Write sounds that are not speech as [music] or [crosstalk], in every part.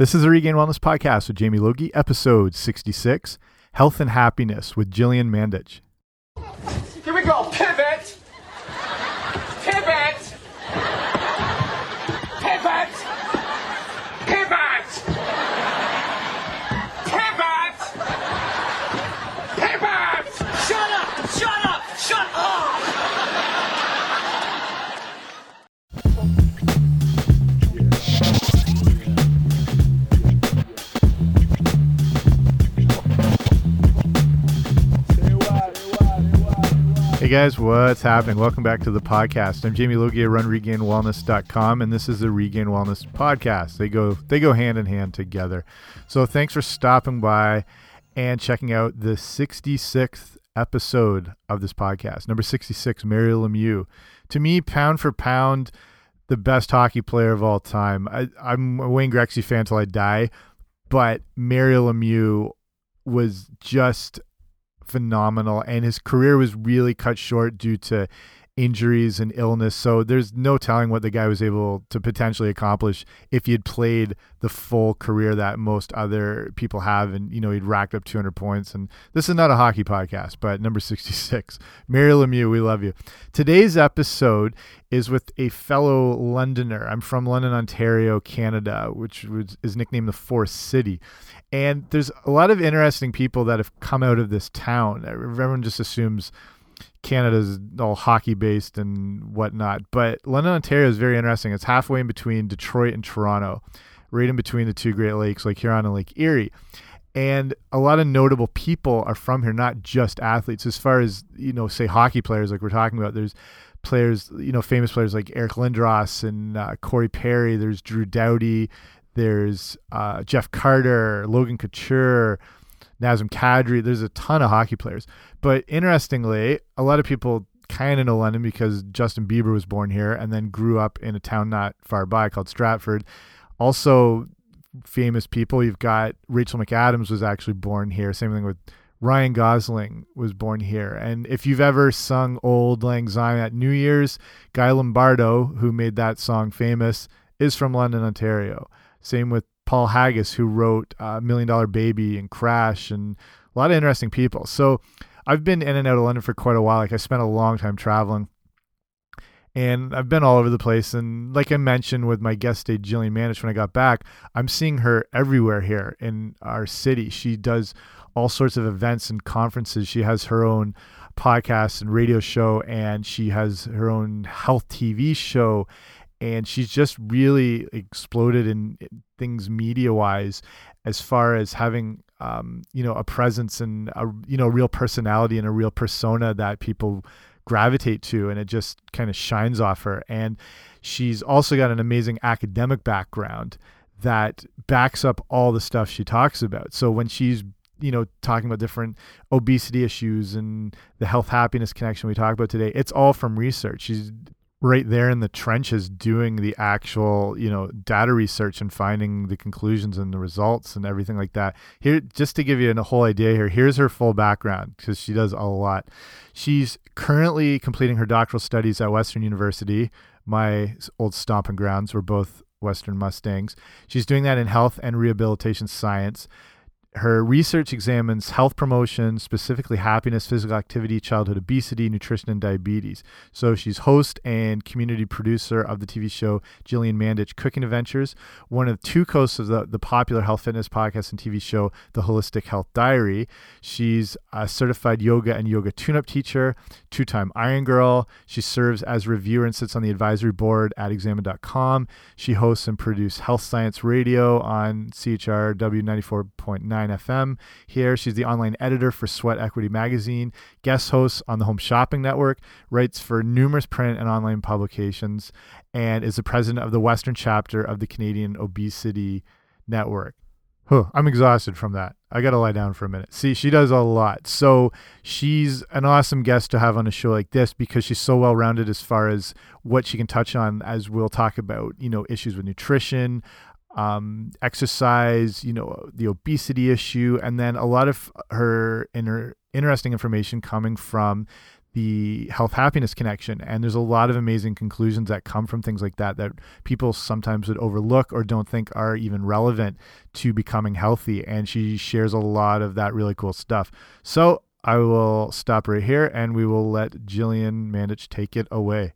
This is the Regained Wellness Podcast with Jamie Logie, episode 66 Health and Happiness with Gillian Mandich. Here we go. Guys, what's happening? Welcome back to the podcast. I'm Jamie Logie, I run regainedwellness.com, and this is the Regained Wellness Podcast. They go they go hand in hand together. So thanks for stopping by and checking out the 66th episode of this podcast. Number 66, Mario Lemieux. To me, pound for pound, the best hockey player of all time. I, I'm a Wayne Gretzky fan till I die, but Mario Lemieux was just phenomenal and his career was really cut short due to injuries and illness. So there's no telling what the guy was able to potentially accomplish if he had played the full career that most other people have and you know he'd racked up 200 points. And this is not a hockey podcast but number 66 [laughs] Mario Lemieux we love you. Today's episode is with a fellow Londoner. I'm from London Ontario Canada which was, is nicknamed the Forest City and there's a lot of interesting people that have come out of this town everyone just assumes Canada's all hockey based and whatnot. But London, Ontario is very interesting. It's halfway in between Detroit and Toronto, right in between the two Great Lakes, like Huron and Lake Erie. And a lot of notable people are from here, not just athletes. As far as, you know, say hockey players, like we're talking about, there's players, you know, famous players like Eric Lindros and uh, Corey Perry. There's Drew Doughty. There's uh, Jeff Carter, Logan Couture, Nazem Kadri. There's a ton of hockey players. But interestingly, a lot of people kind of know London because Justin Bieber was born here and then grew up in a town not far by called Stratford. Also, famous people. You've got Rachel McAdams was actually born here. Same thing with Ryan Gosling was born here. And if you've ever sung Auld Lang Syne at New Year's, Guy Lombardo, who made that song famous, is from London, Ontario. Same with Paul Haggis, who wrote uh, Million Dollar Baby and Crash, and a lot of interesting people. So I've been in and out of London for quite a while. Like I spent a long time traveling, and I've been all over the place. And like I mentioned with my guest state Gillian Mandich when I got back, I'm seeing her everywhere here in our city. She does all sorts of events and conferences. She has her own podcast and radio show, and she has her own health TV show and she's just really exploded in things media wise as far as having um, you know a presence and a you know real personality and a real persona that people gravitate to and it just kind of shines off her. And she's also got an amazing academic background that backs up all the stuff she talks about. So when she's you know talking about different obesity issues and the health happiness connection we talk about today it's all from research. She's right there in the trenches doing the actual you know data research and finding the conclusions and the results and everything like that. Here just to give you a whole idea here here's her full background because she does a lot. She's currently completing her doctoral studies at western university. My old stomping grounds were both western mustangs. She's doing that in health and rehabilitation science her research examines health promotion, specifically happiness, physical activity, childhood obesity, nutrition, and diabetes. So she's host and community producer of the TV show Gillian Mandich Cooking Adventures, one of two co hosts of the, the popular health fitness podcast and TV show The Holistic Health Diary. She's a certified yoga and yoga tune up teacher, two time Iron Girl. She serves as reviewer and sits on the advisory board at examine.com. She hosts and produces Health Science Radio on CHRW 94.9 89 FM. Here, she's the online editor for Sweat Equity Magazine, guest hosts on the Home Shopping Network, writes for numerous print and online publications, and is the president of the Western chapter of the Canadian Obesity Network. Huh, I'm exhausted from that. I got to lie down for a minute. See, she does a lot. So she's an awesome guest to have on a show like this because she's so well rounded as far as what she can touch on, as we'll talk about, you know, issues with nutrition, um, exercise, you know, the obesity issue, and then a lot of her inner interesting information coming from the health happiness connection. And there's a lot of amazing conclusions that come from things like that that people sometimes would overlook or don't think are even relevant to becoming healthy. And she shares a lot of that really cool stuff. So i will stop right here and we will let gillian mandich take it away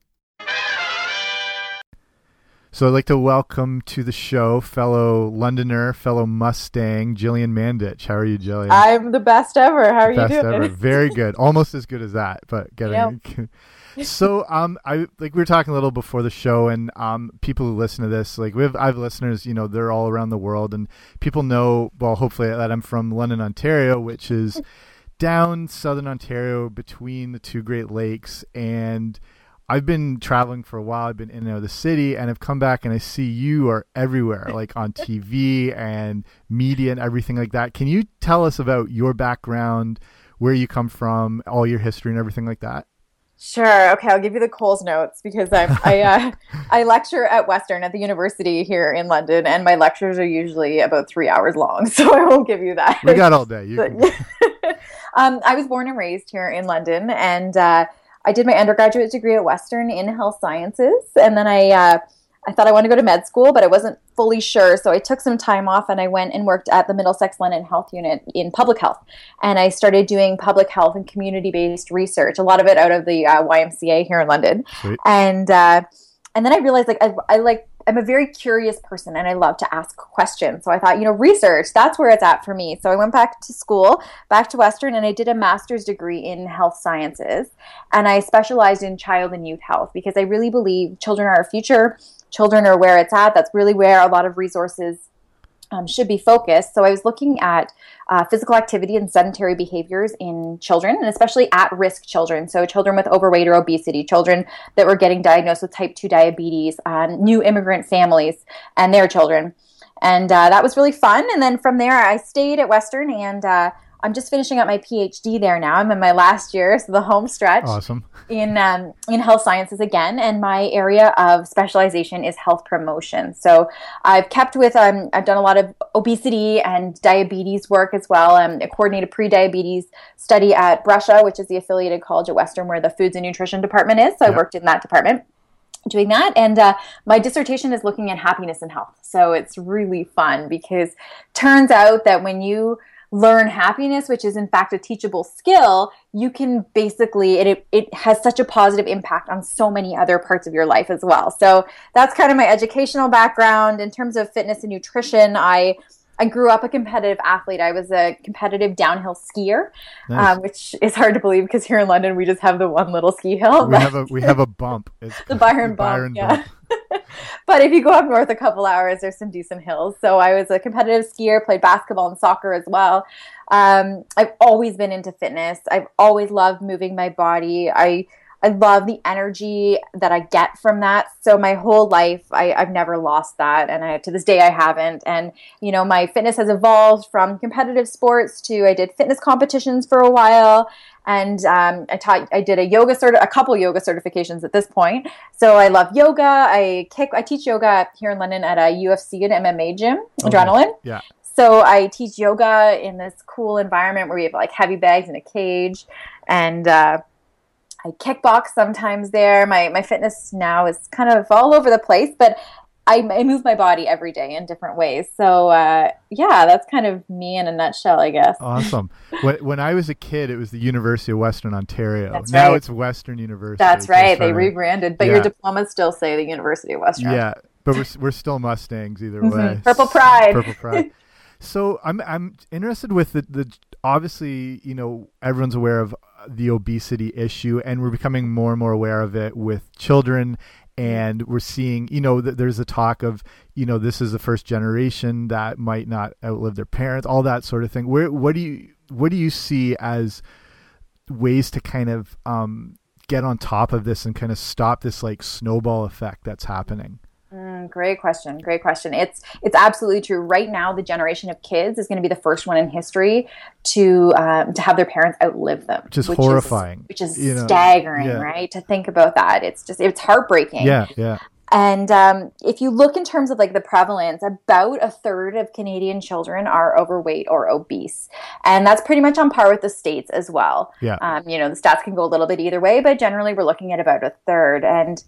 so I'd like to welcome to the show fellow Londoner, fellow Mustang, Gillian Mandich. How are you, Gillian? I'm the best ever. How are best you doing? ever. Very [laughs] good. Almost as good as that, but getting. [laughs] so um, I like we were talking a little before the show, and um, people who listen to this, like we have, I have listeners, you know, they're all around the world, and people know, well, hopefully that I'm from London, Ontario, which is [laughs] down southern Ontario between the two Great Lakes, and I've been traveling for a while. I've been in and out of the city, and I've come back and I see you are everywhere, [laughs] like on TV and media and everything like that. Can you tell us about your background, where you come from, all your history, and everything like that? Sure. Okay, I'll give you the Coles notes because I'm, I uh, [laughs] I lecture at Western at the university here in London, and my lectures are usually about three hours long, [laughs] so I won't give you that. We got all day. You um, I was born and raised here in London, and uh, I did my undergraduate degree at Western in health sciences, and then I uh, I thought I wanted to go to med school, but I wasn't fully sure, so I took some time off and I went and worked at the Middlesex London Health Unit in public health, and I started doing public health and community based research, a lot of it out of the uh, YMCA here in London, Sweet. and uh, and then I realized like I, I like I'm a very curious person and I love to ask questions. So I thought, you know, research, that's where it's at for me. So I went back to school, back to Western, and I did a master's degree in health sciences. And I specialized in child and youth health because I really believe children are our future. Children are where it's at. That's really where a lot of resources um, should be focused. So I was looking at uh, physical activity and sedentary behaviors in children, and especially at risk children. So children with overweight or obesity, children that were getting diagnosed with type 2 diabetes, uh, new immigrant families, and their children. And uh, that was really fun. And then from there, I stayed at Western and uh, I'm just finishing up my PhD there now. I'm in my last year, so the home stretch. Awesome. In um, in health sciences again, and my area of specialization is health promotion. So I've kept with um, I've done a lot of obesity and diabetes work as well. Um, I coordinated pre-diabetes study at Brescia, which is the affiliated college at Western where the foods and nutrition department is. So I worked in that department doing that and uh, my dissertation is looking at happiness and health so it's really fun because turns out that when you learn happiness which is in fact a teachable skill you can basically it, it has such a positive impact on so many other parts of your life as well. So that's kind of my educational background. In terms of fitness and nutrition i I grew up a competitive athlete. I was a competitive downhill skier, Nice. um, which is hard to believe because here in London we just have the one little ski hill. we have a we have a bump. [laughs] It's the Byron the bump. Byron yeah. [laughs] but if you go up north a couple hours, there's some decent hills. So I was a competitive skier, played basketball and soccer as well. Um, I've always been into fitness. I've always loved moving my body. I I love the energy that I get from that. So my whole life, I, I've never lost that, and I, to this day, I haven't. And you know, my fitness has evolved from competitive sports to I did fitness competitions for a while, and um, I taught. I did a yoga cert, a couple yoga certifications at this point. So I love yoga. I kick. I teach yoga here in London at a UFC and MMA gym, Okay. Adrenaline. Yeah. So I teach yoga in this cool environment where we have like heavy bags in a cage, and uh, I kickbox sometimes there. My my fitness now is kind of all over the place, but I, I move my body every day in different ways. So uh, yeah, that's kind of me in a nutshell, I guess. Awesome. when, when I was a kid, it was the University of Western Ontario. That's now right. it's Western University. That's right. They rebranded, but Yeah. your diplomas still say the University of Western. Yeah, but we're, we're still Mustangs either Mhm. way. Purple pride. Purple pride. [laughs] So I'm I'm interested with the, the obviously you know everyone's aware of the obesity issue and we're becoming more and more aware of it with children and we're seeing you know there's a talk of you know this is the first generation that might not outlive their parents all that sort of thing. Where what do you what do you see as ways to kind of um, get on top of this and kind of stop this like snowball effect that's happening Mm, great question. Great question. It's it's absolutely true. Right now, the generation of kids is going to be the first one in history to um, to have their parents outlive them, Which is horrifying, which is you know, staggering, yeah. right? To think about that, it's just it's heartbreaking. yeah yeah And um, if you look in terms of like the prevalence, about a third of Canadian children are overweight or obese, and that's pretty much on par with the states as well. Yeah. Um, you know, the stats can go a little bit either way, but generally we're looking at about a third. And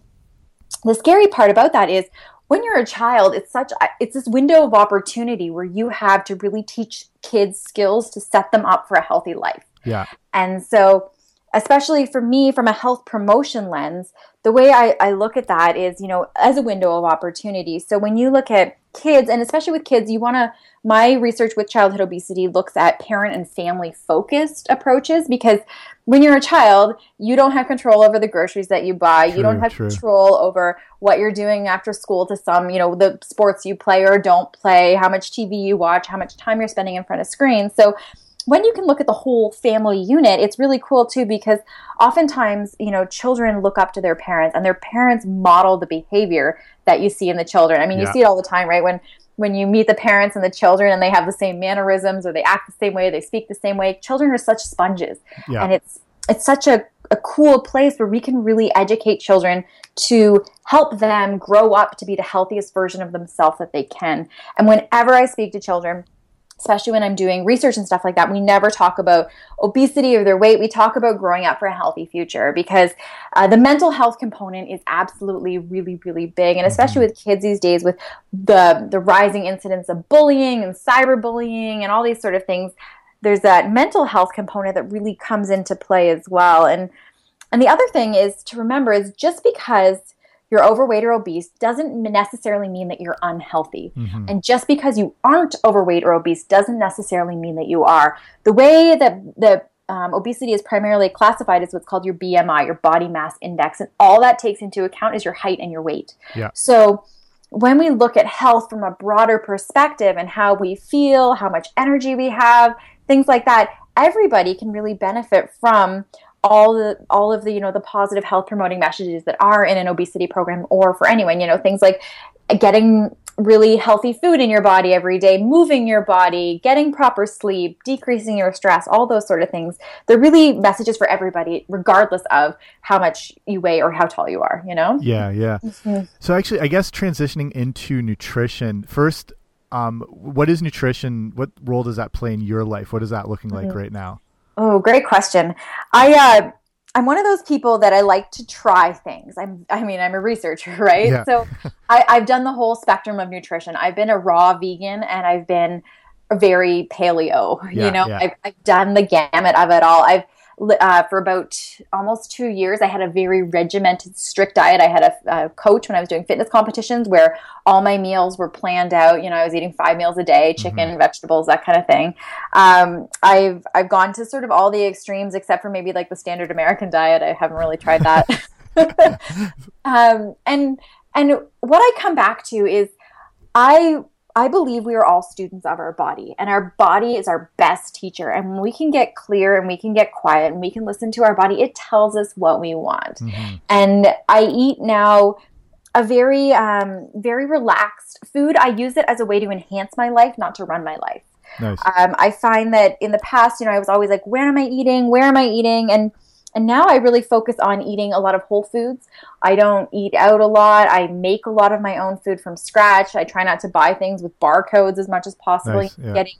the scary part about that is when you're a child, it's such it's this window of opportunity where you have to really teach kids skills to set them up for a healthy life. Yeah. And so, especially for me, from a health promotion lens, the way I, I look at that is, you know, as a window of opportunity. So when you look at kids, and especially with kids, you want to, my research with childhood obesity looks at parent and family focused approaches because when you're a child, you don't have control over the groceries that you buy. True, you don't have true. control over what you're doing after school to some, you know, the sports you play or don't play, how much TV you watch, how much time you're spending in front of screens. So when you can look at the whole family unit, it's really cool too because oftentimes, you know, children look up to their parents and their parents model the behavior that you see in the children. I mean, Yeah. you see it all the time, right? When when you meet the parents and the children and they have the same mannerisms or they act the same way, they speak the same way. Children are such sponges. Yeah. And it's it's such a, a cool place where we can really educate children to help them grow up to be the healthiest version of themselves that they can. And whenever I speak to children, especially when I'm doing research and stuff like that, we never talk about obesity or their weight. We talk about growing up for a healthy future because uh, the mental health component is absolutely really, really big, and especially with kids these days, with the the rising incidence of bullying and cyberbullying and all these sort of things. There's that mental health component that really comes into play as well, and and the other thing is to remember is just because you're overweight or obese doesn't necessarily mean that you're unhealthy. And just because you aren't overweight or obese doesn't necessarily mean that you are. The way that the um, obesity is primarily classified is what's called your BMI, your body mass index, and all that takes into account is your height and your weight. Yeah. So when we look at health from a broader perspective and how we feel, how much energy we have, things like that, everybody can really benefit from all the all of the you know the positive health promoting messages that are in an obesity program or for anyone you know things like getting really healthy food in your body every day moving your body getting proper sleep decreasing your stress all those sort of things they're really messages for everybody regardless of how much you weigh or how tall you are you know Yeah, yeah. Mm-hmm. So actually, I guess transitioning into nutrition first. Um, what is nutrition? What role does that play in your life? What is that looking like Mm-hmm. right now? Oh, great question. I uh, I'm one of those people that I like to try things. I'm I mean I'm a researcher, [laughs] right? Yeah. So I, I've done the whole spectrum of nutrition. I've been a raw vegan and I've been very paleo. Yeah, you know, yeah. I've, I've done the gamut of it all. I've uh, for about almost two years, I had a very regimented, strict diet. I had a, a coach when I was doing fitness competitions where all my meals were planned out. You know, I was eating five meals a day, chicken, vegetables, that kind of thing. Um, I've I've gone to sort of all the extremes except for maybe like the standard American diet. I haven't really tried that. [laughs] [laughs] um, and and what I come back to is I I believe we are all students of our body, and our body is our best teacher. And when we can get clear and we can get quiet and we can listen to our body, it tells us what we want. And I eat now a very, um, very relaxed food. I use it as a way to enhance my life, not to run my life. Nice. Um, I find that in the past, you know, I was always like, where am I eating? Where am I eating? And and now I really focus on eating a lot of whole foods. I don't eat out a lot. I make a lot of my own food from scratch. I try not to buy things with barcodes as much as possible. Nice, yeah. Getting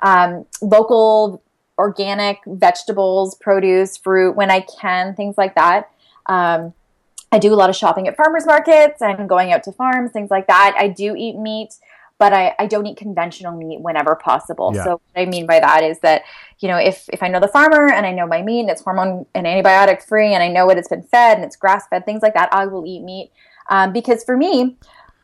um, local, organic vegetables, produce, fruit when I can, things like that. Um, I do a lot of shopping at farmers markets and going out to farms, things like that. I do eat meat, but I, I don't eat conventional meat whenever possible. Yeah. So what I mean by that is that, you know, if, if I know the farmer and I know my meat and it's hormone and antibiotic free and I know what it's been fed and it's grass fed, things like that, I will eat meat. Um, because for me,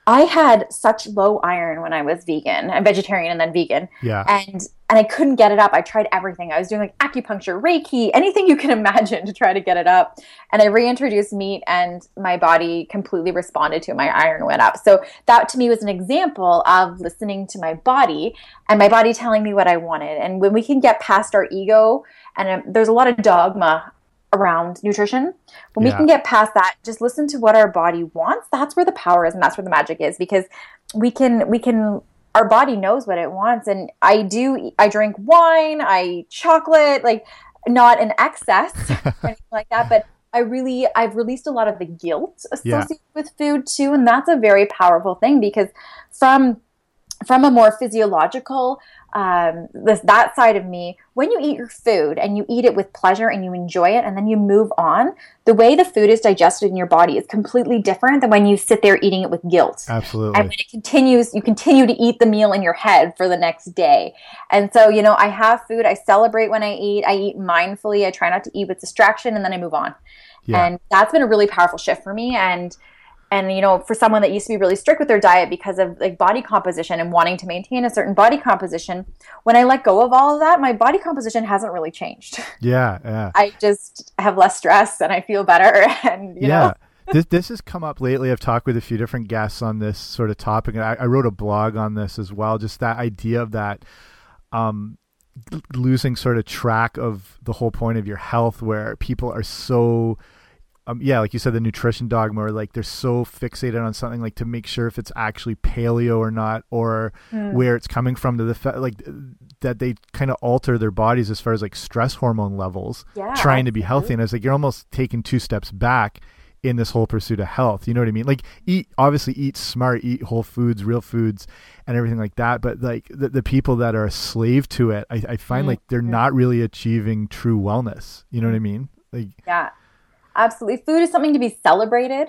I had such low iron when I was vegan, I'm vegetarian and then vegan Yeah. and and I couldn't get it up. I tried everything. I was doing like acupuncture, Reiki, anything you can [laughs] imagine to try to get it up. And I reintroduced meat, and my body completely responded to it. My iron went up. So that to me was an example of listening to my body and my body telling me what I wanted. And when we can get past our ego, and um, there's a lot of dogma around nutrition. When Yeah. we can get past that, just listen to what our body wants. That's where the power is, and that's where the magic is. Because we can we can our body knows what it wants and i do i drink wine i chocolate like not in excess or [laughs] anything like that but I really I've released a lot of the guilt Yeah. associated with food too, and that's a very powerful thing because from from a more physiological um, this that side of me, when you eat your food and you eat it with pleasure and you enjoy it, and then you move on, the way the food is digested in your body is completely different than when you sit there eating it with guilt. Absolutely. And when it continues, you continue to eat the meal in your head for the next day. And so, you know, I have food. I celebrate when I eat. I eat mindfully. I try not to eat with distraction, and then I move on. Yeah. And that's been a really powerful shift for me. And and you know, for someone that used to be really strict with their diet because of like body composition and wanting to maintain a certain body composition, when I let go of all of that, my body composition hasn't really changed. [laughs] yeah. Yeah. I just have less stress and I feel better. [laughs] And you yeah. know, this this has come up lately. I've talked with a few different guests on this sort of topic, and I, I wrote a blog on this as well. Just that idea of that, um, losing sort of track of the whole point of your health, where people are so, um, yeah, like you said, the nutrition dogma, or like they're so fixated on something, like to make sure if it's actually paleo or not, or where it's coming from, to the fa- like that they kind of alter their bodies as far as like stress hormone levels, Yeah, trying to be healthy, and I was like you're almost taking two steps back in this whole pursuit of health. You know what I mean? Like eat obviously eat smart, eat whole foods, real foods and everything like that. But like the, the people that are a slave to it, I, I find like they're not really achieving true wellness. You know what I mean? Like Yeah, absolutely. Food is something to be celebrated,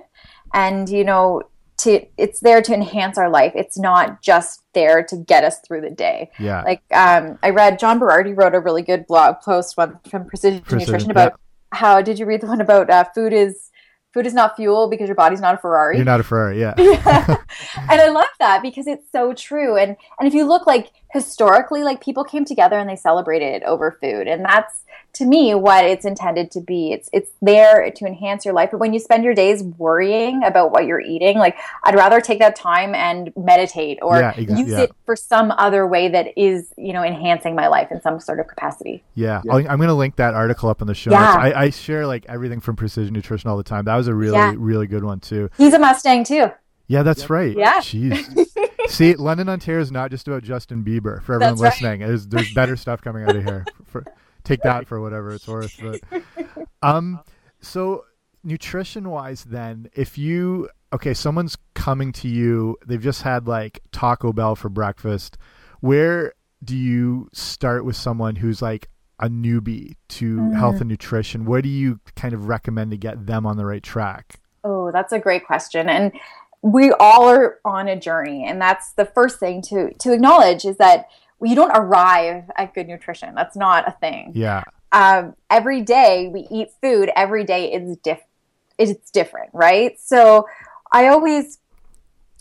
and you know, to it's there to enhance our life. It's not just there to get us through the day. yeah. Like um, I read John Berardi wrote a really good blog post one from Precision, Precision, Nutrition about how did you read the one about uh, food is food is not fuel because your body's not a Ferrari. you're not a Ferrari, yeah. [laughs] and I love that because it's so true. And and if you look like historically, like people came together and they celebrated over food, and that's to me what it's intended to be. It's it's there to enhance your life. But when you spend your days worrying about what you're eating, like I'd rather take that time and meditate or Yeah, exa- use yeah. it for some other way that is you know enhancing my life in some sort of capacity. Yeah, I'll, I'm going to link that article up in the show Yeah. notes. I, I share like everything from Precision Nutrition all the time. That was a really, Yeah. really good one too. He's a Mustang too. Yeah, that's right. Yeah. Jeez. [laughs] See, London, Ontario is not just about Justin Bieber. For everyone That's right. listening, there's, there's better stuff coming out of here. [laughs] For, take that for whatever it's worth. But, um, so nutrition wise, then, if you okay, someone's coming to you, they've just had like Taco Bell for breakfast. Where do you start with someone who's like a newbie to Mm-hmm. health and nutrition? Where do you kind of recommend to get them on the right track? Oh, that's a great question. And we all are on a journey. And that's the first thing to, to acknowledge is that you don't arrive at good nutrition. That's not a thing. Yeah. Um, every day we eat food, every day is diff- it's different, right? So I always,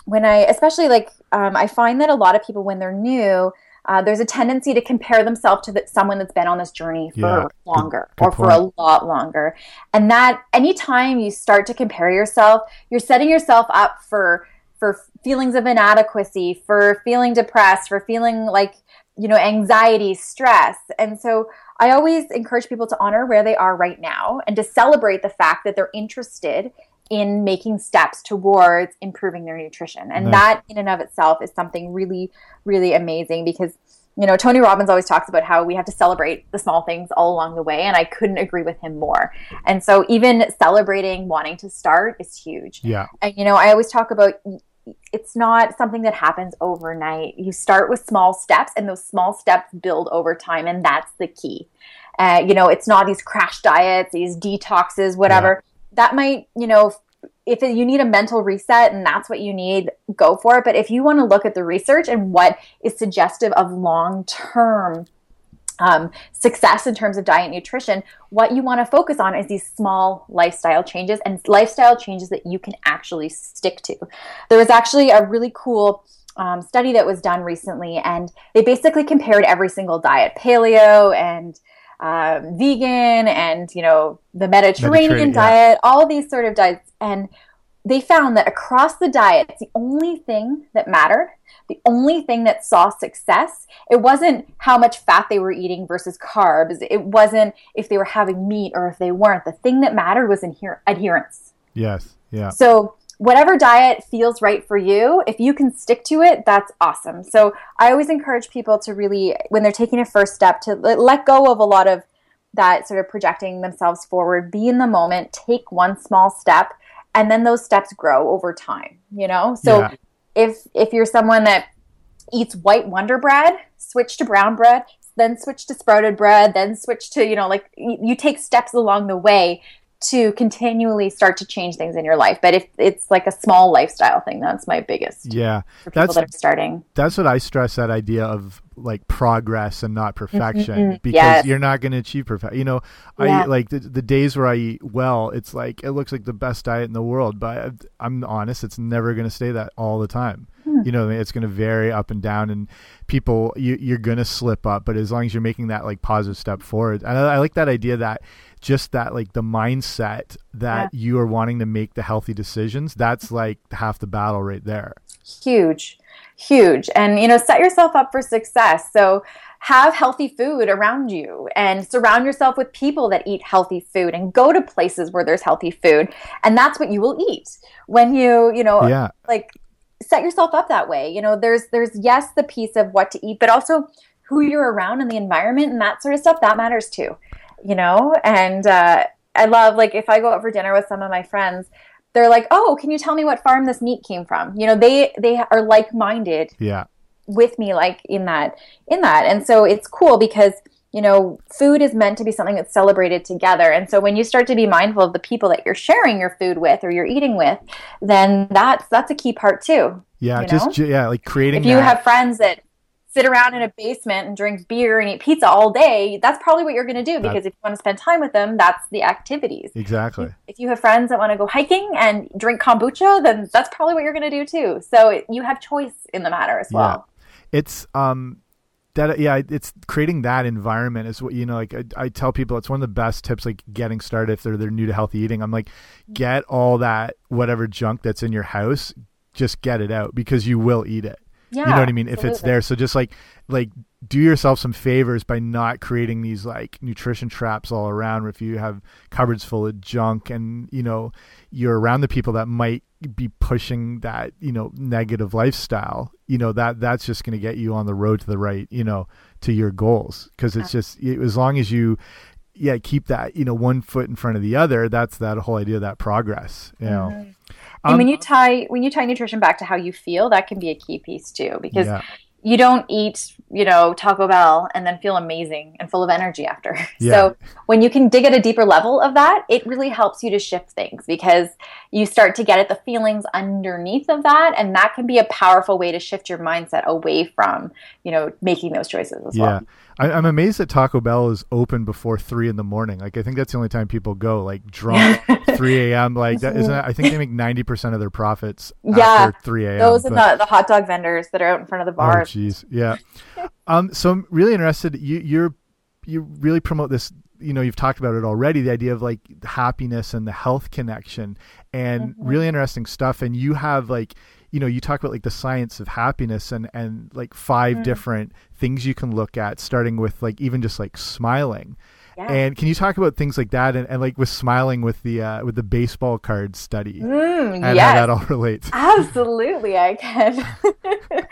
when I, especially like, um, I find that a lot of people, when they're new, uh, there's a tendency to compare themselves to someone that's been on this journey for Yeah, longer good or for a lot longer. And that anytime you start to compare yourself, you're setting yourself up for for feelings of inadequacy, for feeling depressed, for feeling like you know anxiety, stress. And so I always encourage people to honor where they are right now and to celebrate the fact that they're interested in making steps towards improving their nutrition. And Nice. that in and of itself is something really really amazing because you know, Tony Robbins always talks about how we have to celebrate the small things all along the way, and I couldn't agree with him more. And so, even celebrating wanting to start is huge. Yeah. And, you know, I always talk about it's not something that happens overnight. You start with small steps, and those small steps build over time, and that's the key. Uh, you know, it's not these crash diets, these detoxes, whatever. That might, you know, if you need a mental reset and that's what you need, go for it. But if you want to look at the research and what is suggestive of long term um, success in terms of diet and nutrition, what you want to focus on is these small lifestyle changes and lifestyle changes that you can actually stick to. There was actually a really cool um, study that was done recently, and they basically compared every single diet paleo and um, vegan and you know the Mediterranean, Mediterranean, yeah. diet, all these sort of diets, and they found that across the diets, the only thing that mattered, the only thing that saw success, it wasn't how much fat they were eating versus carbs. It wasn't if they were having meat or if they weren't. The thing that mattered was adher- adherence. Yes. Yeah. So, whatever diet feels right for you, if you can stick to it, that's awesome. So, I always encourage people to really, when they're taking a first step, to let go of a lot of that sort of projecting themselves forward, be in the moment, take one small step, and then those steps grow over time, you know? So Yeah. if if you're someone that eats white wonder bread, switch to brown bread, then switch to sprouted bread, then switch to, you know, like y- you take steps along the way to continually start to change things in your life. But if it's like a small lifestyle thing, that's my biggest Yeah. for people That's that are starting. that's what I stress that idea of like progress and not perfection Mhm. because Yes. you're not going to achieve perfection. You know, I Yeah. like the, the days where I eat well, it's like it looks like the best diet in the world, but I'm honest, it's never going to stay that all the time. You know, it's going to vary up and down, and people you, you're going to slip up. But as long as you're making that like positive step forward, and I, I like that idea that just that like the mindset that you are wanting to make the healthy decisions. That's like half the battle right there. huge huge and you know set yourself up for success so have healthy food around you and surround yourself with people that eat healthy food and go to places where there's healthy food and that's what you will eat when you you know Yeah. like set yourself up that way. You know there's there's yes the piece of what to eat but also who you're around and the environment and that sort of stuff that matters too you know? And uh, i love like if i go out for dinner with some of my friends they're like oh can you tell me what farm this meat came from? You know they they are like-minded Yeah. with me like in that in that. And so it's cool because you know food is meant to be something that's celebrated together and so when you start to be mindful of the people that you're sharing your food with or you're eating with then that's that's a key part too Yeah, you just know? ju- yeah, like creating. if you that- have friends that sit around in a basement and drink beer and eat pizza all day that's probably what you're going to do because if you want to spend time with them that's the activities exactly. if you have friends that want to go hiking and drink kombucha then that's probably what you're going to do too so it, you have choice in the matter as well Yeah. It's um that yeah, it's creating that environment is what you know. Like I, I tell people, it's one of the best tips. Like getting started if they're they're new to healthy eating. I'm like, get all that whatever junk that's in your house, just get it out because you will eat it. yeah you know what I mean? If it's there, so just like like do yourself some favors by not creating these like nutrition traps all around. If you have cupboards full of junk, and you know you're around the people that might be pushing that you know negative lifestyle, you know that that's just going to get you on the road to the right, you know, to your goals. Because it's just as long as you yeah keep that you know one foot in front of the other. That's that whole idea of that progress. You know. and Um, when you tie when you tie nutrition back to how you feel that can be a key piece too because Yeah. you don't eat you know taco bell and then feel amazing and full of energy after [laughs] Yeah. so when you can dig at a deeper level of that it really helps you to shift things because you start to get at the feelings underneath of that and that can be a powerful way to shift your mindset away from you know making those choices as Yeah. well I, I'm amazed that Taco Bell is open before three in the morning. Like I think that's the only time people go, like drunk, [laughs] three a.m. Like that isn't. It? I think they make [laughs] ninety percent of their profits Yeah. after three a.m. those are the, the hot dog vendors that are out in front of the Oh, bars jeez, yeah. [laughs] um, so I'm really interested. You you're you really promote this. You know, you've talked about it already. The idea of like happiness and the health connection, and really interesting stuff. And you have like, you know, you talk about like the science of happiness and and like 5 different things you can look at, starting with like even just like smiling. Yeah. And can you talk about things like that and, and like with smiling with the uh, with the baseball card study Mm, and yes. how that all [laughs] relates? Absolutely, I can. [laughs]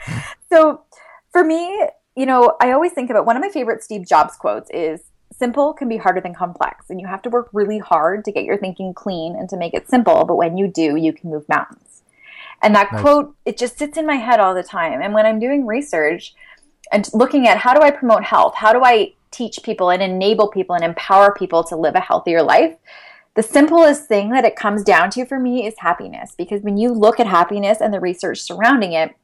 so, for me, you know, I always think about one of my favorite Steve Jobs quotes is simple can be harder than complex, and you have to work really hard to get your thinking clean and to make it simple, but when you do, you can move mountains. And that Nice. quote, it just sits in my head all the time. And when I'm doing research and looking at how do I promote health? How do I teach people and enable people and empower people to live a healthier life? the simplest thing that it comes down to for me is happiness because when you look at happiness and the research surrounding it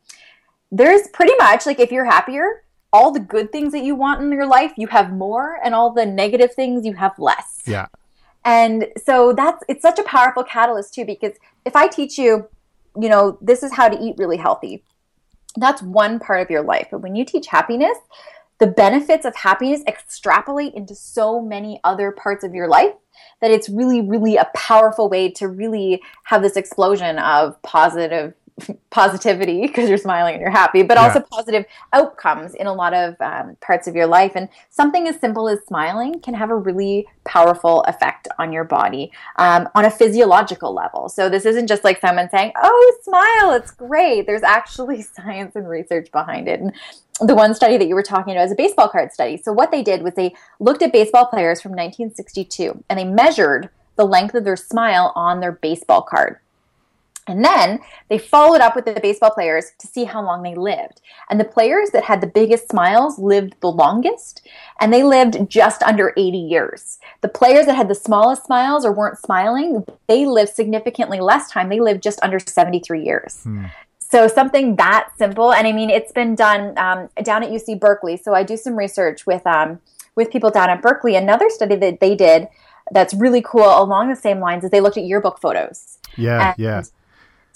there's pretty much like if you're happier all the good things that you want in your life you have more and all the negative things you have less Yeah. and so that's it's such a powerful catalyst too because if i teach you you know this is how to eat really healthy that's one part of your life but when you teach happiness the benefits of happiness extrapolate into so many other parts of your life that it's really really a powerful way to really have this explosion of positive positivity because you're smiling and you're happy, but Yeah. also positive outcomes in a lot of um, parts of your life. And something as simple as smiling can have a really powerful effect on your body um, on a physiological level. So this isn't just like someone saying, "Oh, smile, it's great." There's actually [laughs] science and research behind it. And the one study that you were talking about is a baseball card study. So what they did was they looked at baseball players from 1962 and they measured the length of their smile on their baseball card. And then they followed up with the baseball players to see how long they lived. And the players that had the biggest smiles lived the longest, and they lived just under 80 years. The players that had the smallest smiles or weren't smiling, they lived significantly less time. They lived just under 73 years. So something that simple, and I mean, it's been done um, down at UC Berkeley. So I do some research with um, with people down at Berkeley. Another study that they did that's really cool along the same lines is they looked at yearbook photos. Yeah, And yeah.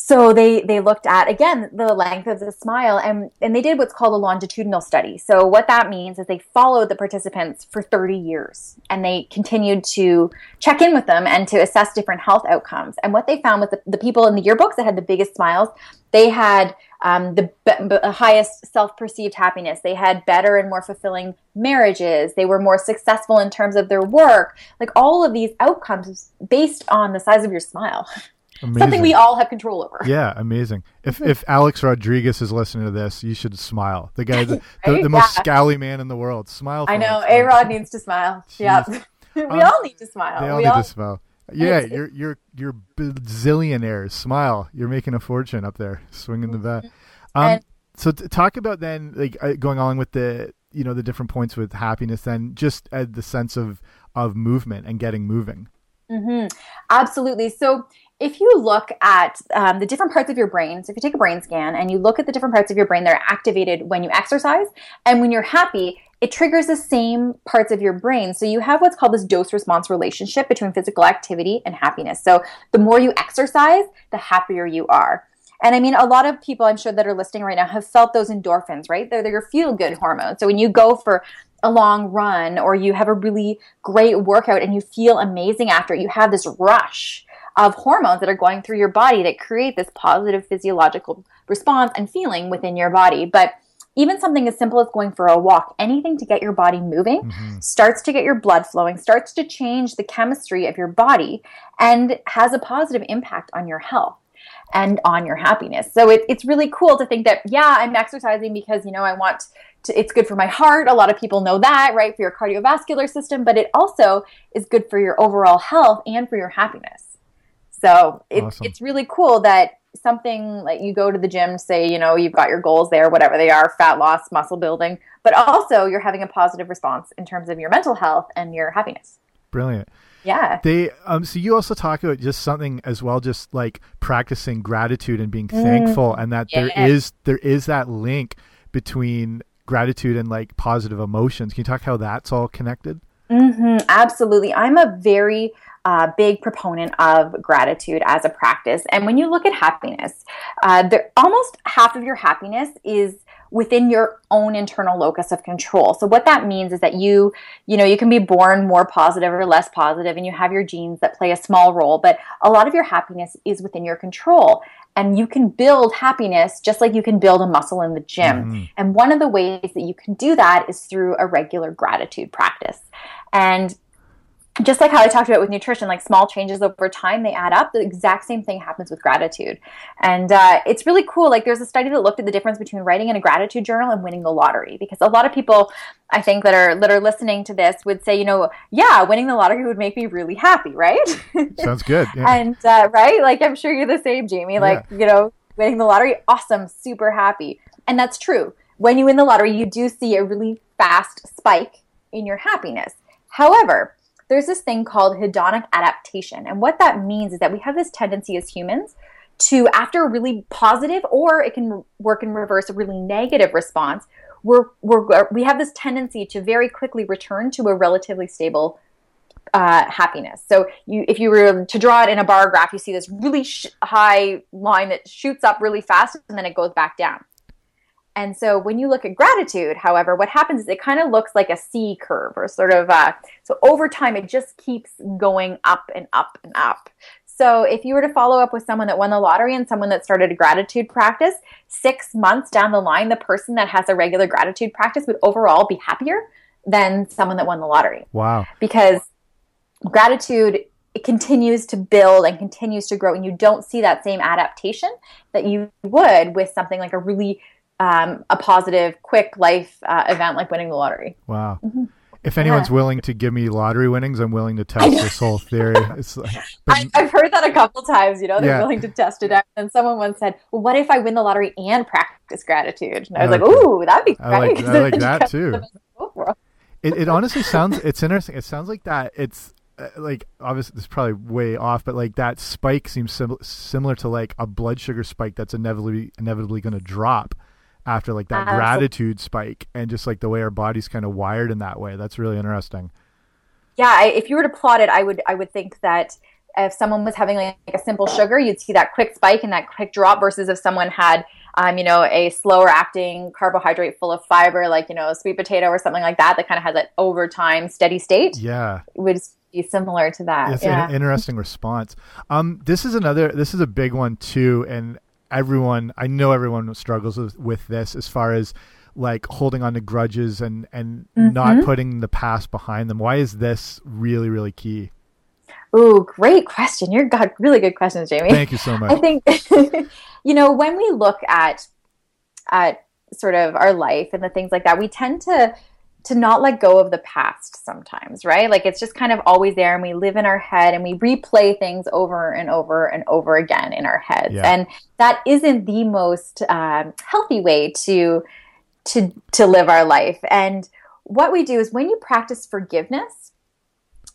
So they they looked at again the length of the smile and and they did what's called a longitudinal study. So what that means is they followed the participants for 30 years and they continued to check in with them and to assess different health outcomes. And what they found with the, the people in the yearbooks that had the biggest smiles, they had um, the, the highest self-perceived happiness. They had better and more fulfilling marriages. They were more successful in terms of their work. Like all of these outcomes based on the size of your smile. [laughs] Amazing. Something we all have control over. Yeah, amazing. If if Alex Rodriguez is listening to this, you should smile. The guy, the, [laughs] the, Right? the most Yeah. scowly man in the world. Smile. I know. A Rod needs to smile. Yeah, [laughs] we Um, all need to smile. They all we need all, to smile. [laughs] Yeah, you're you're you're bazillionaires. Smile. You're making a fortune up there, swinging the bat. Um, Mm-hmm. And- so t- talk about then, like uh, going along with the you know the different points with happiness. Then just uh, the sense of of movement and getting moving. Hmm. Absolutely. So if you look at um, the different parts of your brain, so if you take a brain scan and you look at the different parts of your brain that are activated when you exercise and when you're happy, it triggers the same parts of your brain. So you have what's called this dose response relationship between physical activity and happiness. So the more you exercise, the happier you are. And I mean, a lot of people I'm sure that are listening right now have felt those endorphins, right? They're, they're your feel good hormones. So when you go for a long run or you have a really great workout and you feel amazing after you have this rush of hormones that are going through your body that create this positive physiological response and feeling within your body. But even something as simple as going for a walk, anything to get your body moving, mm-hmm. starts to get your blood flowing, starts to change the chemistry of your body, and has a positive impact on your health and on your happiness. So it, it's really cool to think that, yeah, I'm exercising because, you know, I want to, it's good for my heart. A lot of people know that, right? For your cardiovascular system, but it also is good for your overall health and for your happiness. So it, Awesome. it's really cool that something like you go to the gym, say, you know, you've got your goals there, whatever they are, fat loss, muscle building, but also you're having a positive response in terms of your mental health and your happiness. Brilliant. Yeah. They um so you also talk about just something as well, just like practicing gratitude and being thankful, and that there yeah. is there is that link between gratitude and like positive emotions. Can you talk how that's all connected? Hmm absolutely. I'm a very uh, big proponent of gratitude as a practice. And when you look at happiness, uh, there, almost half of your happiness is within your own internal locus of control. So what that means is that you, you know, you can be born more positive or less positive and you have your genes that play a small role, but a lot of your happiness is within your control. And you can build happiness just like you can build a muscle in the gym. And one of the ways that you can do that is through a regular gratitude practice. And just like how I talked about with nutrition, like small changes over time, they add up. The exact same thing happens with gratitude. And uh, it's really cool. Like, there's a study that looked at the difference between writing in a gratitude journal and winning the lottery. Because a lot of people, I think, that are that are listening to this would say, you know, yeah, winning the lottery would make me really happy, right? [laughs] Sounds good. Yeah. and uh, right, like I'm sure you're the same, Jamie. Like, you know, winning the lottery, awesome, super happy. And that's true. When you win the lottery, you do see a really fast spike in your happiness. However, there's this thing called hedonic adaptation. And what that means is that we have this tendency as humans to, after a really positive, or it can work in reverse, a really negative response, we're, we're, we have this tendency to very quickly return to a relatively stable uh, happiness. So you, if you were to draw it in a bar graph, you see this really sh- high line that shoots up really fast and then it goes back down. And so when you look at gratitude, however, what happens is it kind of looks like a C curve or sort of, uh, so over time it just keeps going up and up and up. So if you were to follow up with someone that won the lottery and someone that started a gratitude practice, six months down the line, the person that has a regular gratitude practice would overall be happier than someone that won the lottery. Wow. Because gratitude it continues to build and continues to grow and you don't see that same adaptation that you would with something like a really um, a positive quick life uh, event like winning the lottery Wow. If anyone's willing to give me lottery winnings, I'm willing to test this whole theory. [laughs] It's like, but I, I've heard that a couple times. You know, they're Yeah. willing to test it out. And someone once said, "Well, what if I win the lottery and practice gratitude?" And I was like. "Ooh, that'd be I great." like I like [laughs] that too. It, it honestly sounds it's interesting. It sounds like that. It's uh, like obviously this is probably way off, but like that spike seems sim- similar to like a blood sugar spike that's inevitably inevitably going to drop after like that Absolutely. gratitude spike, and just like the way our body's kind of wired in that way. That's really interesting. Yeah, I, if you were to plot it, I would I would think that if someone was having like a simple sugar, you'd see that quick spike and that quick drop. Versus if someone had, um, you know, a slower acting carbohydrate full of fiber, like you know, a sweet potato or something like that, that kind of has that over time steady state. Yeah. It would be similar to that. It's yeah. an interesting response. Um, this is another. This is a big one too, and everyone. I know everyone struggles with, with this as far as like holding on to grudges and and Mm-hmm. not putting the past behind them. Why is this really really key? Oh, great question. You've got really good questions, Jamie. Thank you so [laughs] much. I think [laughs] you know when we look at at sort of our life and the things like that, we tend to to not let go of the past sometimes, right? Like it's just kind of always there, and we live in our head and we replay things over and over and over again in our heads, Yeah. and that isn't the most um, healthy way to to to live our life. And what we do is when you practice forgiveness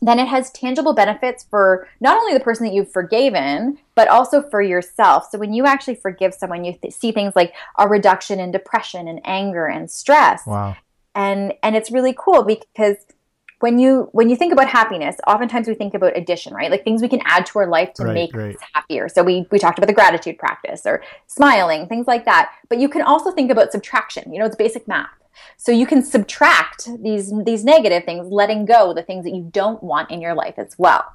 then it has tangible benefits for not only the person that you've forgiven, but also for yourself. So when you actually forgive someone, you th- see things like a reduction in depression and anger and stress. Wow. And and it's really cool because when you when you think about happiness, oftentimes we think about addition, right? Like things we can add to our life to Right, make right. us happier. So we we talked about the gratitude practice or smiling, things like that. But you can also think about subtraction. You know, it's basic math. So you can subtract these these negative things, letting go the things that you don't want in your life as well.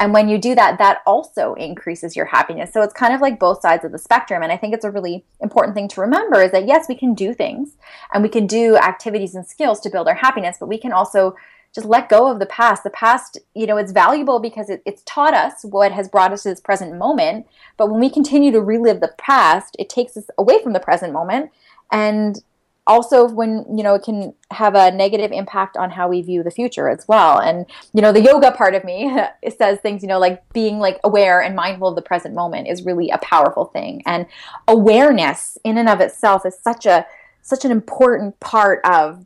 And when you do that, that also increases your happiness. So it's kind of like both sides of the spectrum. And I think it's a really important thing to remember is that yes, we can do things and we can do activities and skills to build our happiness, but we can also just let go of the past. The past, you know, it's valuable because it, it's taught us what has brought us to this present moment. But when we continue to relive the past, it takes us away from the present moment. And also when you know it can have a negative impact on how we view the future as well. And you know the yoga part of me [laughs] says things you know like being like aware and mindful of the present moment is really a powerful thing. And awareness in and of itself is such a such an important part of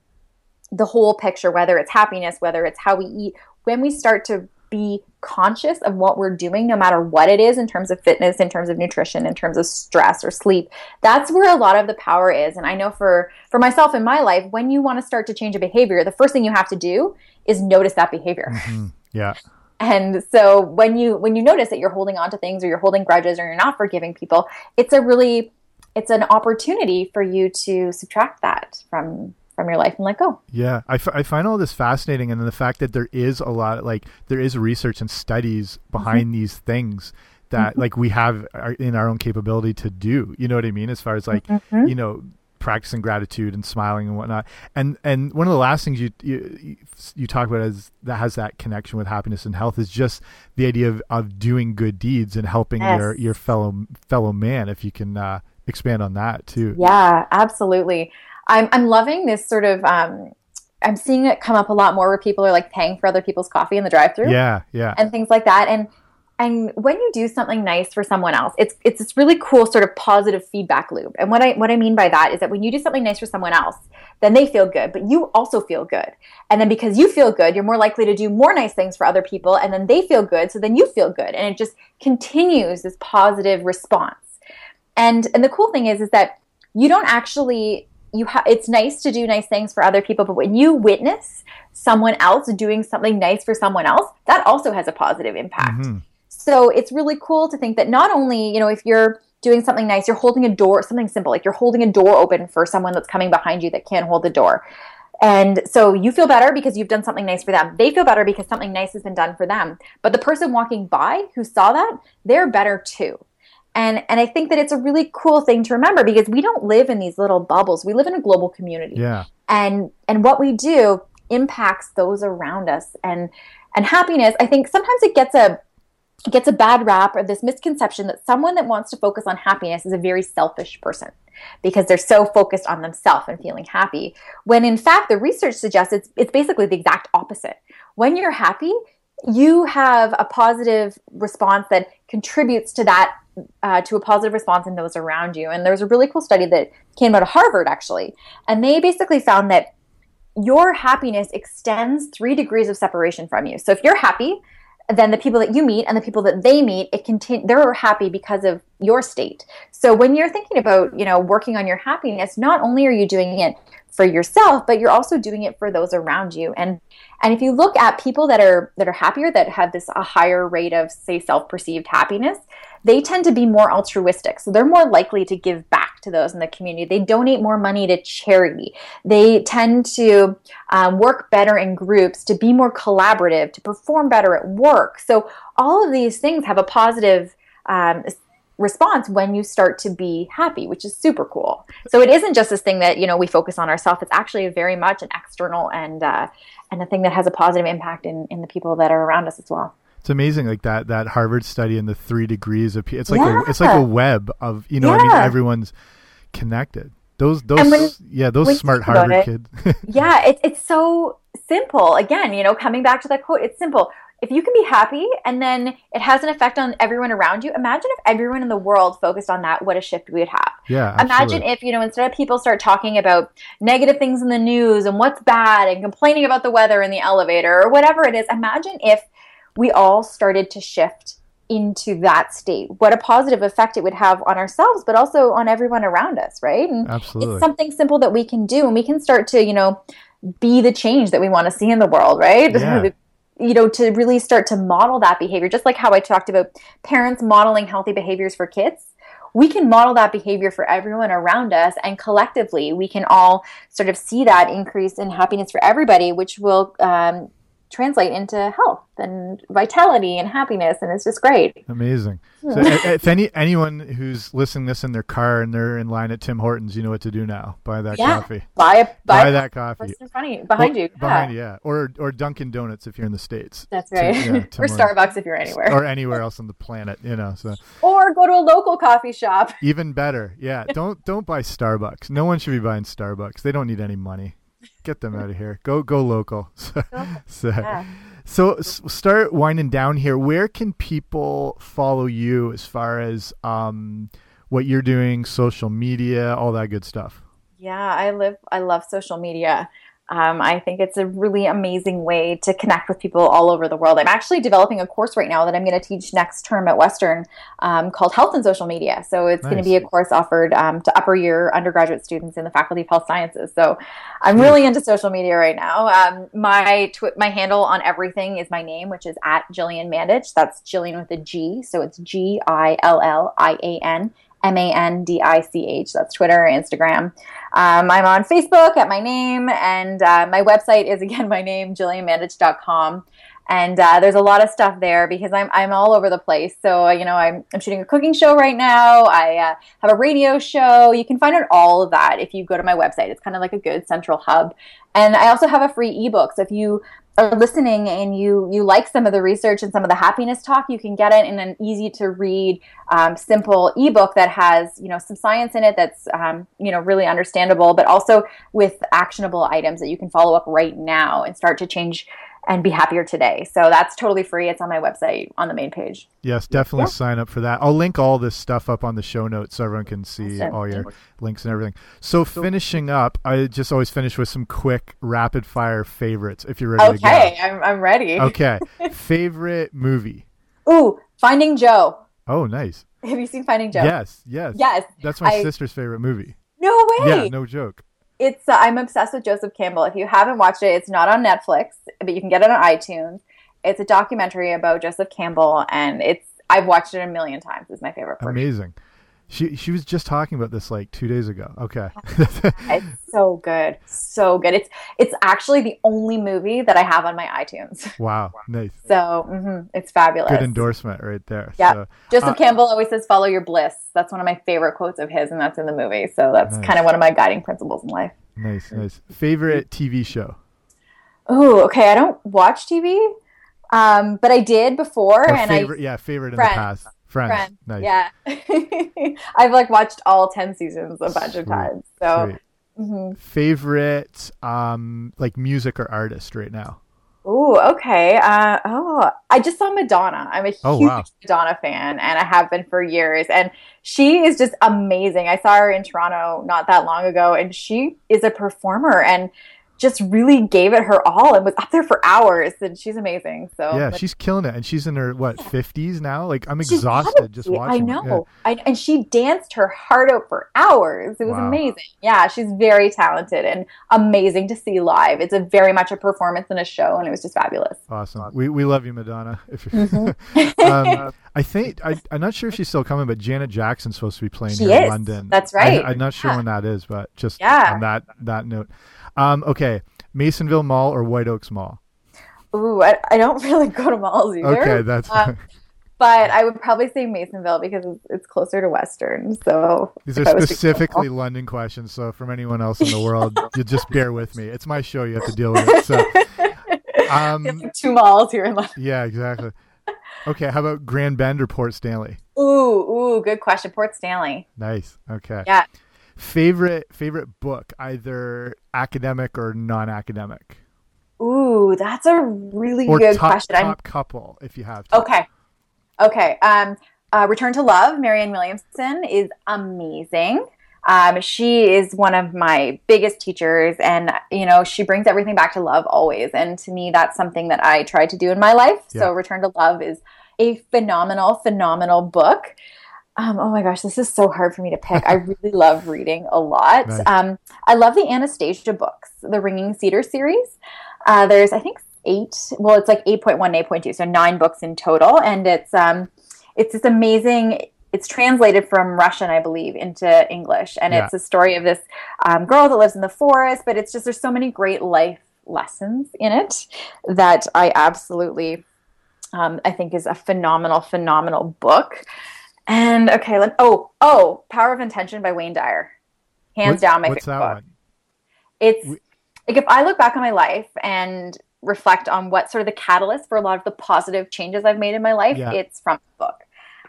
the whole picture whether it's happiness whether it's how we eat. When we start to be conscious of what we're doing no matter what it is in terms of fitness in terms of nutrition in terms of stress or sleep. That's where a lot of the power is. And i know for for myself in my life when you want to start to change a behavior the first thing you have to do is notice that behavior. Mm-hmm. Yeah. and so when you when you notice that you're holding on to things or you're holding grudges or you're not forgiving people it's a really it's an opportunity for you to subtract that from from your life and let go Yeah, I, f- I find all this fascinating, and then the fact that there is a lot, like there is research and studies behind Mm-hmm. these things that, like, we have our, in our own capability to do. You know what I mean? As far as like, Mm-hmm. you know, practicing gratitude and smiling and whatnot. And and one of the last things you you you- talk about is that has that connection with happiness and health is just the idea of, of doing good deeds and helping Yes. your your fellow fellow man. If you can uh, expand on that too. Yeah, absolutely. I'm I'm loving this sort of um I'm seeing it come up a lot more where people are like paying for other people's coffee in the drive-through Yeah, yeah. and things like that. And and when you do something nice for someone else, it's it's this really cool sort of positive feedback loop. And what I what I mean by that is that when you do something nice for someone else, then they feel good, but you also feel good. And then because you feel good, you're more likely to do more nice things for other people and then they feel good, so then you feel good. And it just continues this positive response. And and the cool thing is is that you don't actually you have it's nice to do nice things for other people, but when you witness someone else doing something nice for someone else, that also has a positive impact. Mhm. So it's really cool to think that not only, you know, if you're doing something nice, you're holding a door, something simple, like you're holding a door open for someone that's coming behind you that can't hold the door. And so you feel better because you've done something nice for them. They feel better because something nice has been done for them. But the person walking by who saw that, they're better too. And and I think that it's a really cool thing to remember because we don't live in these little bubbles. We live in a global community. Yeah. And and what we do impacts those around us. And and happiness, I think sometimes it gets a gets a bad rap or this misconception that someone that wants to focus on happiness is a very selfish person because they're so focused on themselves and feeling happy. When in fact, the research suggests it's, it's basically the exact opposite. When you're happy, you have a positive response that contributes to that uh, to a positive response in those around you. And there was a really cool study that came out of Harvard actually, and they basically found that your happiness extends three degrees of separation from you. So if you're happy, then the people that you meet and the people that they meet, it continue they're happy because of your state. So when you're thinking about, you know, working on your happiness, not only are you doing it for yourself, but you're also doing it for those around you. And and if you look at people that are that are happier, that have this a higher rate of say self-perceived happiness, they tend to be more altruistic. So they're more likely to give back to those in the community. They donate more money to charity. They tend to um, work better in groups, to be more collaborative, to perform better at work. So all of these things have a positive um, response when you start to be happy, which is super cool. So it isn't just this thing that you know we focus on ourselves. It's actually very much an external and uh, and a thing that has a positive impact in in the people that are around us as well. It's amazing, like that that Harvard study and the three degrees of it's like Yeah. a, it's like a web of you know I mean everyone's connected. Those those when- yeah those smart Harvard it- kids. [laughs] yeah, it's it's so simple. Again, you know, coming back to that quote, it's simple. If you can be happy and then it has an effect on everyone around you, imagine if everyone in the world focused on that, what a shift we would have. yeah, Imagine if, you know, instead of people start talking about negative things in the news and what's bad and complaining about the weather in the elevator or whatever it is, imagine if we all started to shift into that state. What a positive effect it would have on ourselves, but also on everyone around us, right? And Absolutely. it's something simple that we can do and we can start to, you know, be the change that we want to see in the world, right? Yeah. [laughs] you know, to really start to model that behavior, just like how I talked about parents modeling healthy behaviors for kids. We can model that behavior for everyone around us, and collectively, we can all sort of see that increase in happiness for everybody, which will um, translate into health and vitality and happiness, and it's just great. Amazing. So if any anyone who's listening this in their car and they're in line at Tim Hortons, you know what to do now. Buy that Yeah. coffee. Buy a buy, Buy that coffee. in front of you, behind you. Behind yeah. you, yeah. Or or Dunkin' Donuts if you're in the States. That's To- right. yeah, [laughs] or Starbucks if you're anywhere. Or anywhere else on the planet, you know. So or go to a local coffee shop. even better. Yeah. Don't don't buy Starbucks. No one should be buying Starbucks. They don't need any money. Get them out of here. Go go local. [laughs] So so, Yeah. so start winding down here. Where can people follow you as far as um what you're doing, social media, all that good stuff? Yeah, I live. I love social media. Um, I think it's a really amazing way to connect with people all over the world. I'm actually developing a course right now that I'm going to teach next term at Western um, called Health and Social Media. So it's going to be a course offered um, to upper year undergraduate students in the Faculty of Health Sciences. So I'm really into social media right now. Um, my twi- my handle on everything is my name, which is at Gillian Mandich. That's Gillian with a G. So it's G I L L I A N. M A N D I C H. That's Twitter, Instagram. Um, I'm on Facebook at my name, and uh, my website is [laughs] again my name, gillianmandich.com. And uh, there's a lot of stuff there because I'm, I'm all over the place. So, uh, you know, I'm, I'm shooting a cooking show right now. I uh, have a radio show. You can find out all of that if you go to my website. It's kind of like a good central hub. And I also have a free ebook. So if you are listening and you you like some of the research and some of the happiness talk, you can get it in an easy to read, um, simple ebook that has you know some science in it that's um, you know really understandable, but also with actionable items that you can follow up right now and start to change and be happier today. So that's totally free. It's on my website on the main page. Yes, definitely Yeah. sign up for that. I'll link all this stuff up on the show notes so everyone can see Awesome. all your links and everything. So finishing up, I just always finish with some quick rapid fire favorites if you're ready Okay, I'm, I'm ready. Okay. [laughs] Favorite movie? Ooh, Finding Joe. Oh, nice. Have you seen Finding Joe? Yes, yes. Yes. That's my I- sister's favorite movie. No way. Yeah, no joke. It's uh, I'm obsessed with Joseph Campbell. If you haven't watched it, it's not on Netflix, but you can get it on iTunes. It's a documentary about Joseph Campbell, and it's I've watched it a million times. It's my favorite part. Amazing. She she was just talking about this like two days ago. Okay. [laughs] It's so good, so good. It's it's actually the only movie that I have on my iTunes. [laughs] wow. Nice. So mhm, it's fabulous. Good endorsement right there. Yeah. So, Joseph Uh, Campbell always says, "Follow your bliss." That's one of my favorite quotes of his, and that's in the movie. So that's Nice. kind of one of my guiding principles in life. nice, nice. Favorite TV show Oh, okay. I don't watch TV, um, but I did before, or and favorite? I yeah, favorite in Friends. the past. Friends. Friends, Nice. yeah. [laughs] I've like watched all ten seasons a bunch of times. So Sweet. mhm. Favorite um like music or artist right now? Ooh, okay. Uh, oh, I just saw Madonna. I'm a huge Oh, wow. Madonna fan, and I have been for years. And she is just amazing. I saw her in Toronto not that long ago, and she is a performer and just really gave it her all and was up there for hours. And she's amazing. So yeah, she's killing it, and she's in her what fifties now. Like I'm exhausted just watching. I know. I, and she danced her heart out for hours. It was Wow. amazing. Yeah, she's very talented and amazing to see live. It's a very much a performance and a show, and it was just fabulous. Awesome. We we love you, Madonna. [laughs] If you're, Mm-hmm. [laughs] um, [laughs] I think I I'm not sure if she's still coming, but Janet Jackson's supposed to be playing She here in. London. That's right. I, am not sure Yeah. when that is, but just Yeah. on that that note. Um, okay, Masonville Mall or White Oaks Mall? Ooh, I, I don't [laughs] really go to malls either. Okay, that's Um, but I would probably say Masonville because it's, closer to Western. So These are I was to go to specifically London questions, so from anyone else in the world, [laughs] you just bear with me. It's my show; you have to deal with it. So, [laughs] um, like two malls here in London. yeah, exactly. Okay, how about Grand Bend or Port Stanley? Ooh, ooh, good question. Port Stanley. Nice. Okay. Yeah. Favorite favorite book, either academic or non-academic, Ooh, that's a really or good top question. I'm top couple, if you have to. Okay. Okay. Um, uh, Return to Love, Marianne Williamson is amazing. Um, she is one of my biggest teachers, and you know she brings everything back to love always. And to me, that's something that I try to do in my life. Yeah. So, Return to Love is a phenomenal, phenomenal book. Um, oh my gosh, this is so hard for me to pick. I [laughs] really love reading a lot. Um, I love the Anastasia books, the Ringing Cedar series. Uh, there's, I think, eight. Well, it's like 8.1 and 8.2, so nine books in total, and it's um, it's this amazing. It's translated from Russian, I believe, into English, and Yeah. it's a story of this um, girl that lives in the forest. But it's just there's so many great life lessons in it that I absolutely, um, I think, is a phenomenal, phenomenal book. And okay, let oh oh, Power of Intention by Wayne Dyer, hands What- down my What's favorite that book one? it's We- like if I look back on my life and reflect on what sort of the catalyst for a lot of the positive changes I've made in my life, Yeah. it's from the book.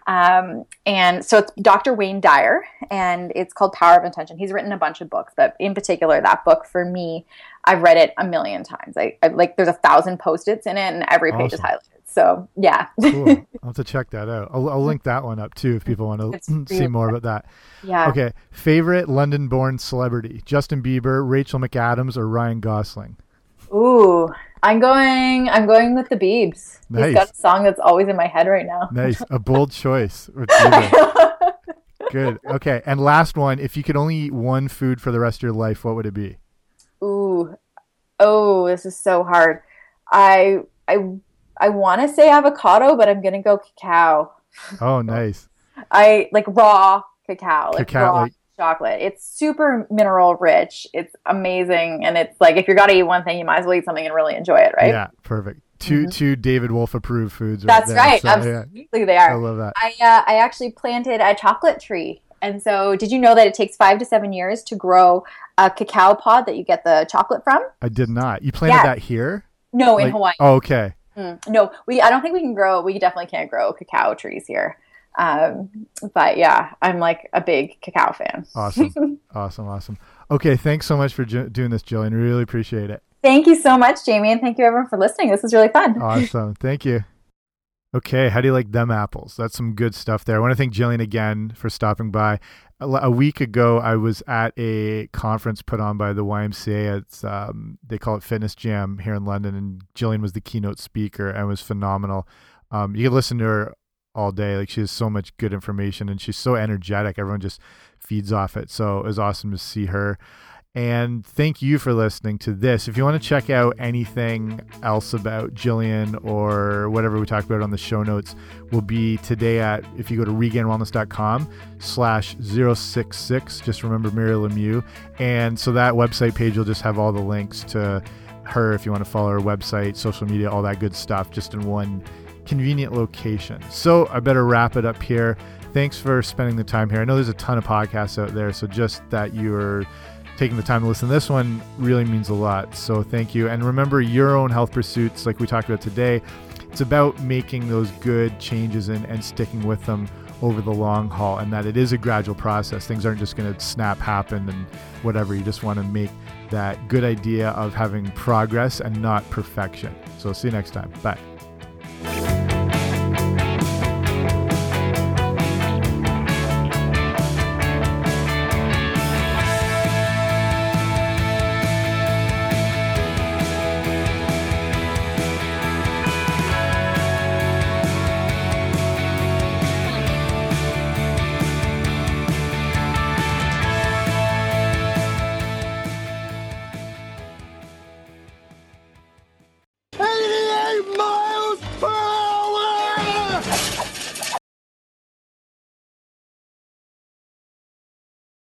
Um, and so it's Dr. Wayne Dyer, and it's called Power of Intention. He's written a bunch of books, but in particular, that book for me, I've read it a million times. I, I like there's a thousand post-its in it, and every page is highlighted. So yeah, Cool. [laughs] I'll have to check that out. I'll, I'll link that one up too if people want to [laughs] see more about that. yeah. Okay. Favorite London-born celebrity: Justin Bieber, Rachel McAdams, or Ryan Gosling? Ooh, I'm going. I'm going with the Biebs. Nice. He's got a song that's always in my head right now. Nice, a [laughs] bold choice. Good. Okay, and last one: if you could only eat one food for the rest of your life, what would it be? Ooh, oh, this is so hard. I I I want to say avocado, but I'm gonna go cacao. Oh, nice. I like raw cacao, like Cacao, raw like- chocolate. It's super mineral rich. It's amazing, and it's like if you're gonna eat one thing, you might as well eat something and really enjoy it, right? Yeah, perfect. 2 two David Wolfe approved foods. That's there. right. So, yeah, Absolutely, they are. I love that. I uh, I actually planted a chocolate tree. And so, did you know that it takes five to seven years to grow a cacao pod that you get the chocolate from? I did not. You planted Yeah. that here? No, in Hawaii. Oh, okay. Mm, no, we. I don't think we can grow. We definitely can't grow cacao trees here. Um, but yeah, I'm like a big cacao fan. Awesome. [laughs] awesome. Awesome. Okay. Thanks so much for doing this, Gillian. Really appreciate it. Thank you so much, Jamie, and thank you everyone for listening. This was really fun. Awesome. [laughs] Thank you. Okay, how do you like them apples? That's some good stuff there. I want to thank Gillian again for stopping by. A, week ago, I was at a conference put on by the YMCA. It's um, they call it Fitness Jam here in London, and Gillian was the keynote speaker and was phenomenal. Um, you can listen to her all day. Like she has so much good information, and she's so energetic. Everyone just feeds off it. So it was awesome to see her. And thank you for listening to this. If you want to check out anything else about Gillian or whatever we talked about on the show notes, will be today at if you go to regainedwellness.com slash 066. Just remember Mary Lemieux. And so that website page will just have all the links to her if you want to follow her website, social media, all that good stuff, just in one convenient location. So I better wrap it up here. Thanks for spending the time here. I know there's a ton of podcasts out there, so just that you're taking the time to listen to this one really means a lot. So thank you. And remember your own health pursuits, like we talked about today. It's about making those good changes and, and sticking with them over the long haul, and that it is a gradual process. Things aren't just going to snap happen and whatever. You just want to make that good idea of having progress and not perfection. So see you next time. Bye.